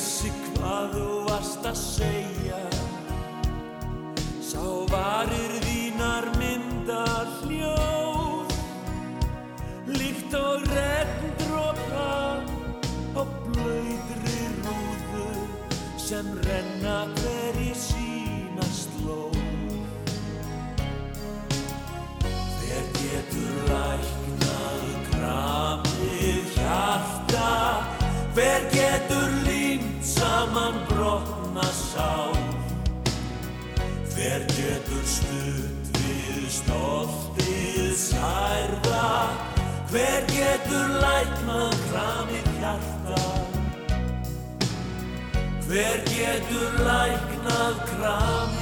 vissi hvað þú varst að segja. Sá varir þínar mynda hljóð Líkt og regndrópa á blöyðri rúðu sem renna hver í sína slóð. Þegar getur læknað grafið hjarta Hver getur Hver getur læknað hramið hjarta? Hver getur læknað hramið hjarta?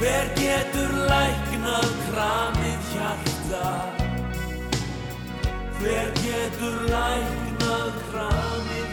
Hver getur læknað kramið hjarta? Hver getur læknað kramið hjarta?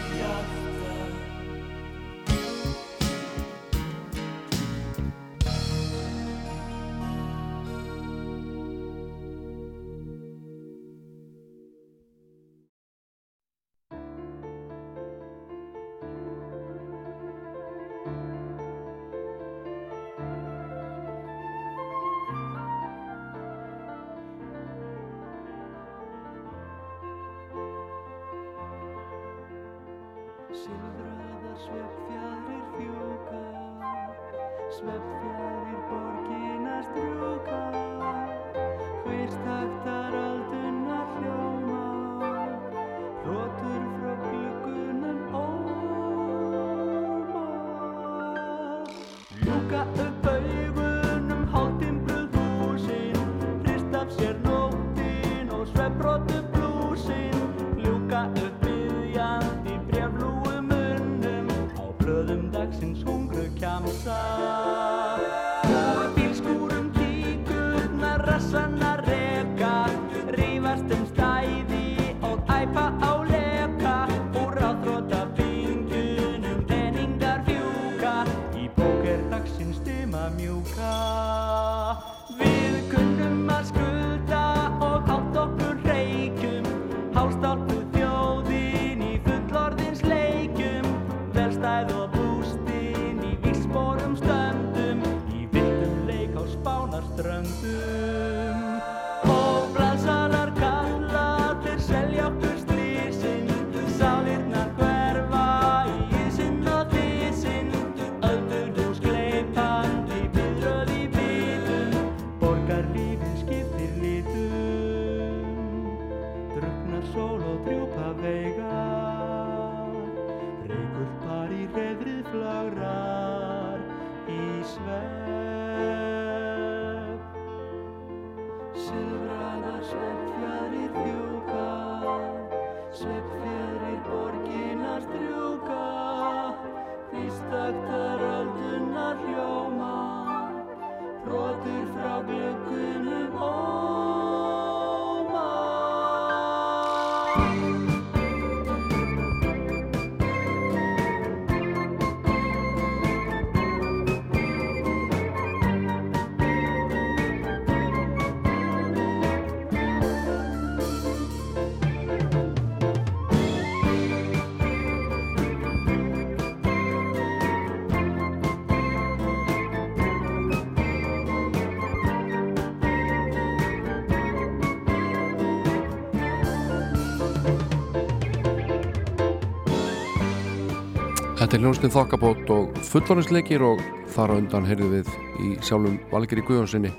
Er hljónstinn þokkabót og fullorðinsleikir og þar á undan heyrðum við í sjálfum Valgeri Guðjónssoni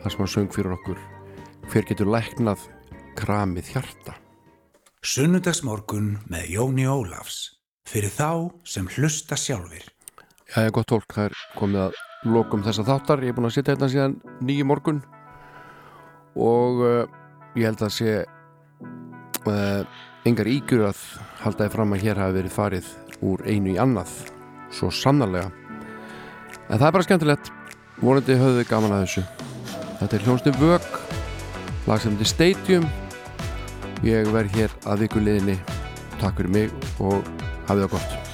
þar sem hann söng fyrir okkur hver getur læknað kramið hjarta? Sunnudagsmorgun með Jóni Ólafs. Fyrir þá sem hlusta sjálfir. Jæja, gott fólk, það er komið að lokum þessa þáttar, ég er búin að sitja hérna síðan nýju morgun og uh, ég held að sé uh, engar ígjur að haldaði fram að hér hafi verið farið úr einu í annað svo sannarlega. En það er bara skemmtilegt. Vonandi höfðu gaman að þessu. Þetta er hljónstum vög lag sem þetta Stadium. Ég verð hér að viku liðinni. Takk fyrir mig og hafið það gott